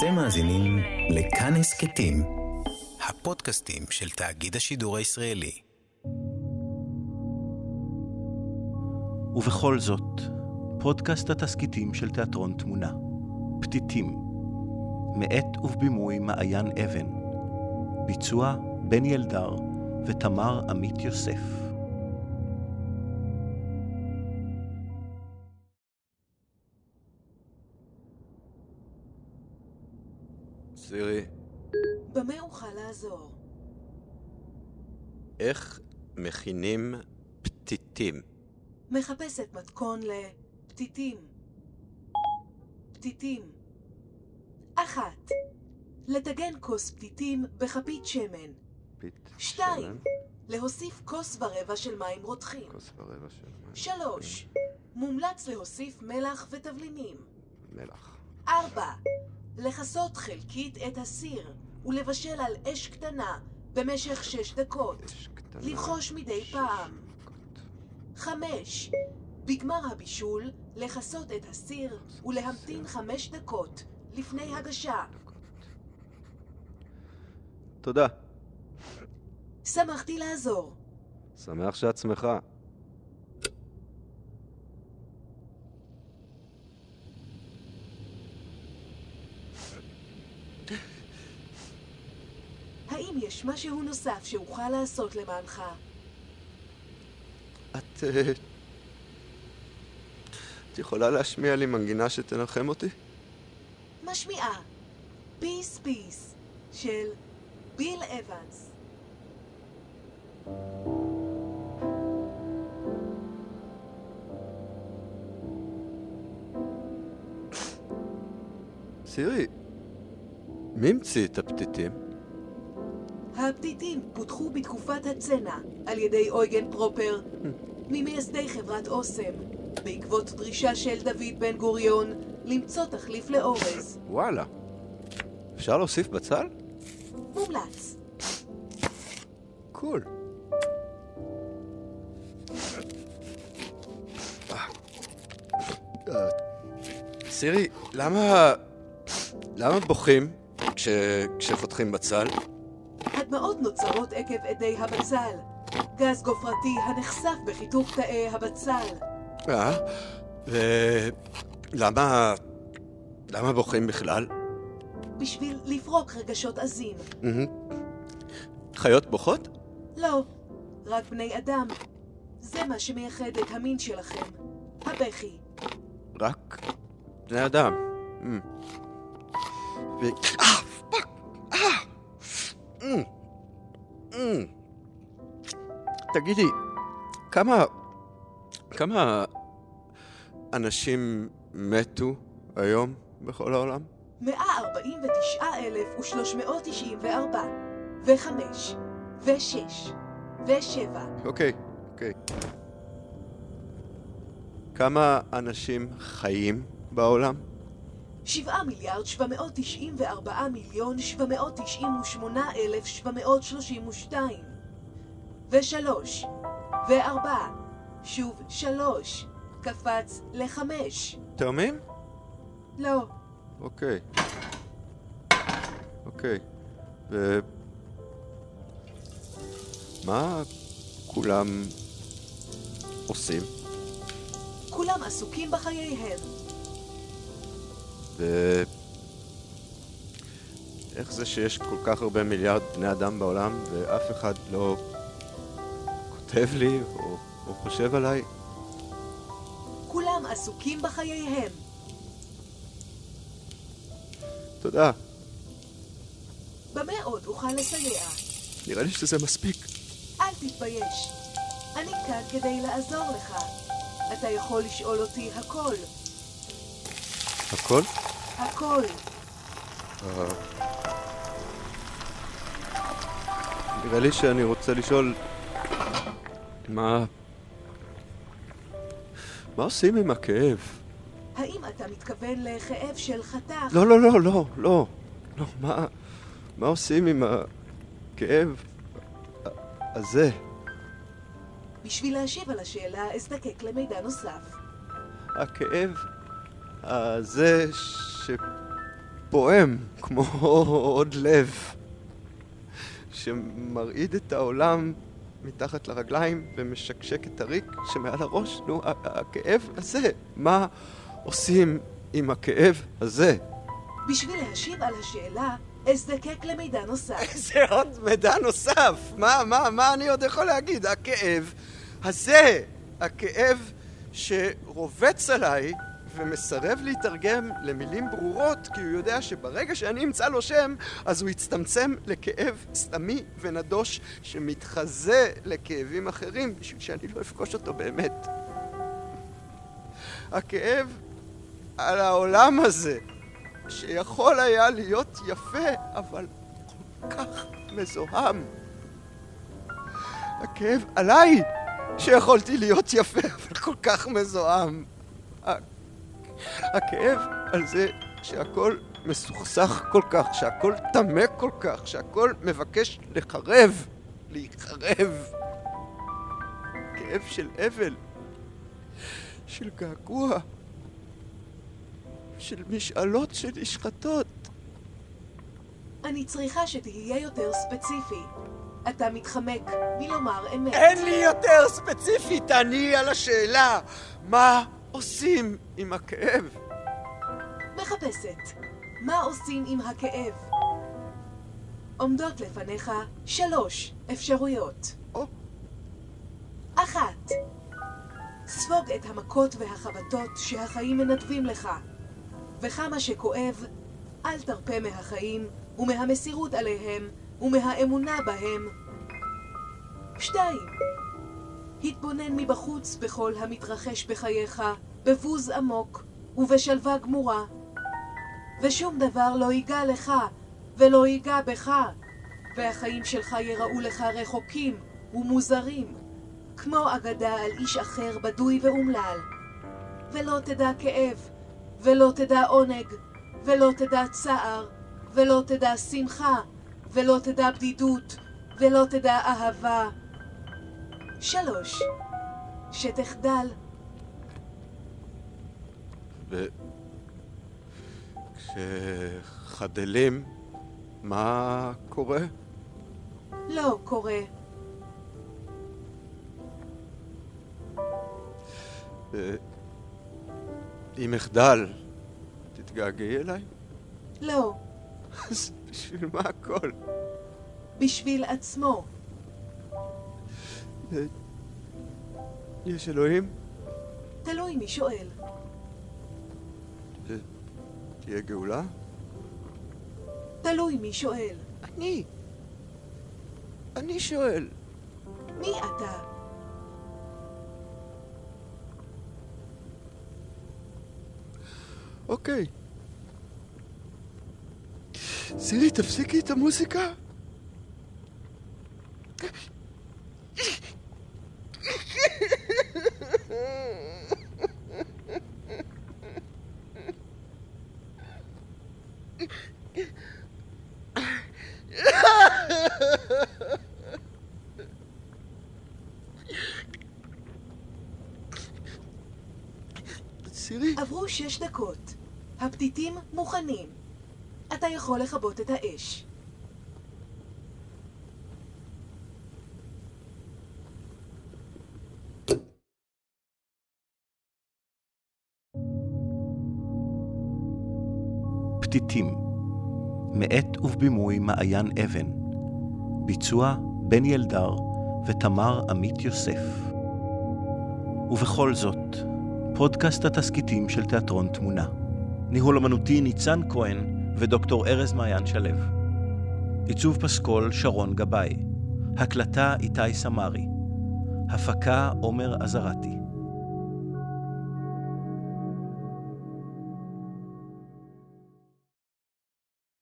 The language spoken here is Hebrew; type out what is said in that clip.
אתם מאזינים לכאן הסכתים, הפודקאסטים של תאגיד השידור הישראלי. ובכל זאת, פודקאסט התסכיתים של תיאטרון תמונה, פתיתים, מאת ובבימוי מעיין אבן, ביצוע בני אלדר ותמר עמית יוסף. סירי, במה אוכל לעזור? איך מכינים פתיתים? מחפשת מתכון לפתיתים. פתיתים. אחת. לטגן כוס פתיתים בכפית שמן. פית שתיים. שמן, להוסיף כוס ורבע של מים רותחים. כוס ורבע של מים. שלוש. מומלץ להוסיף מלח ותבלינים. מלח. ארבע. לכסות חלקית את הסיר ולבשל על אש קטנה במשך שש דקות. אש קטנה. לבחוש מדי פעם. דקות. חמש. בגמר הבישול, לכסות את הסיר ולהמתין חמש דקות לפני הגשה. דקות. תודה. שמחתי לעזור. שמח שאת שמחה. האם יש משהו נוסף שאוכל לעשות למענך? את... אה, את יכולה להשמיע לי מנגינה שתנחם אותי? משמיעה פיס פיס של ביל אבנס. סירי, מי המציא את הפתיתים? הפתיתים פותחו בתקופת הצנע על ידי אויגן פרופר, ממייסדי חברת אוסם, בעקבות דרישה של דוד בן גוריון למצוא תחליף לאורז. וואלה. אפשר להוסיף בצל? מומלץ. קול. אה, סירי, למה... למה בוכים כש... כשחותכים בצל? הדמעות נוצרות עקב אדי הבצל. גז גופרתי הנחשף בחיתוך תאי הבצל. אה? ולמה... למה בוכים בכלל? בשביל לפרוק רגשות עזים. חיות בוכות? לא, רק בני אדם. זה מה שמייחד את המין שלכם. הבכי. רק בני אדם. ו... אה, fuck! אה! אמ. תגידי, כמה... כמה אנשים מתו היום בכל העולם? 149,394 וחמש ושש ושבע אוקיי, אוקיי. כמה אנשים חיים בעולם? 7 מיליארד 794 מיליון 798 אלף 732 ושלוש וארבע שוב שלוש קפץ לחמש תאומים? לא, אוקיי. אוקיי. ו... מה כולם עושים? כולם עסוקים בחייהם ו... איך זה שיש כל כך הרבה מיליארד בני אדם בעולם ואף אחד לא כותב לי או, או חושב עליי? כולם עסוקים בחייהם תודה. במה עוד אוכל לסייע? נראה לי שזה מספיק. אל תתבייש אני כאן כדי לעזור לך אתה יכול לשאול אותי הכל הכל? הכל אה, נראה לי שאני רוצה לשאול מה... מה עושים עם הכאב? האם אתה מתכוון לכאב של חתך? לא, לא, לא, לא, לא. לא, מה... מה עושים עם הכאב הזה? בשביל להשיב על השאלה אזדקק למידע נוסף. הכאב הזה ש... פועם, כמו עוד לב, שמרעיד את העולם מתחת לרגליים ומשקשק את הריק שמעל הראש. נו, הכאב הזה, מה עושים עם הכאב הזה? בשביל להשיב על השאלה, אזדקק למידע נוסף. איזה עוד מידע נוסף? מה, מה, מה אני עוד יכול להגיד? הכאב הזה, הכאב שרובץ עליי ומסרב להתרגם למילים ברורות כי הוא יודע שברגע שאני אמצא לו שם אז הוא יצטמצם לכאב סתמי ונדוש שמתחזה לכאבים אחרים בשביל שאני לא אפגוש אותו באמת. הכאב על העולם הזה שיכול היה להיות יפה אבל כל כך מזוהם. הכאב עליי שיכולתי להיות יפה אבל כל כך מזוהם. הכאב על זה שהכל מסוכסך כל כך, שהכל טמא כל כך, שהכל מבקש לחרב, להיחרב. כאב של אבל, של געגוע, של משאלות שנשחטות. אני צריכה שתהיה יותר ספציפי. אתה מתחמק מלומר אמת. אין לי יותר ספציפי, תעני על השאלה. מה עושים עם הכאב? מחפשת. מה עושים עם הכאב? עומדות לפניך שלוש אפשרויות. או. אחת, ספוג את המכות והחבטות שהחיים מנדבים לך, וכמה שכואב, אל תרפה מהחיים ומהמסירות עליהם ומהאמונה בהם. שתיים, התבונן מבחוץ בכל המתרחש בחייך, בבוז עמוק ובשלווה גמורה. ושום דבר לא ייגע לך ולא ייגע בך, והחיים שלך יראו לך רחוקים ומוזרים, כמו אגדה על איש אחר בדוי ואומלל. ולא תדע כאב, ולא תדע עונג, ולא תדע צער, ולא תדע שמחה, ולא תדע בדידות, ולא תדע אהבה. שלוש, שתחדל. וכשחדלים, מה קורה? לא קורה. אם אחדל, תתגעגעי אליי? לא. אז בשביל מה הכל? בשביל עצמו. יש אלוהים? תלוי מי שואל. תהיה גאולה? תלוי מי שואל. אני. אני שואל. מי אתה? אוקיי. סירי, תפסיקי את המוזיקה. סירי. עברו שש דקות. הפתיתים מוכנים. אתה יכול לכבות את האש. פתיתים, מאת ובבימוי מעיין אבן, ביצוע בן ילדר ותמר עמית יוסף. ובכל זאת, פודקאסט התסכיתים של תיאטרון תמונה. ניהול אמנותי ניצן כהן ודוקטור ארז מעיין שלו. עיצוב פסקול שרון גבאי. הקלטה איתי סמרי. הפקה עומר עזרתי.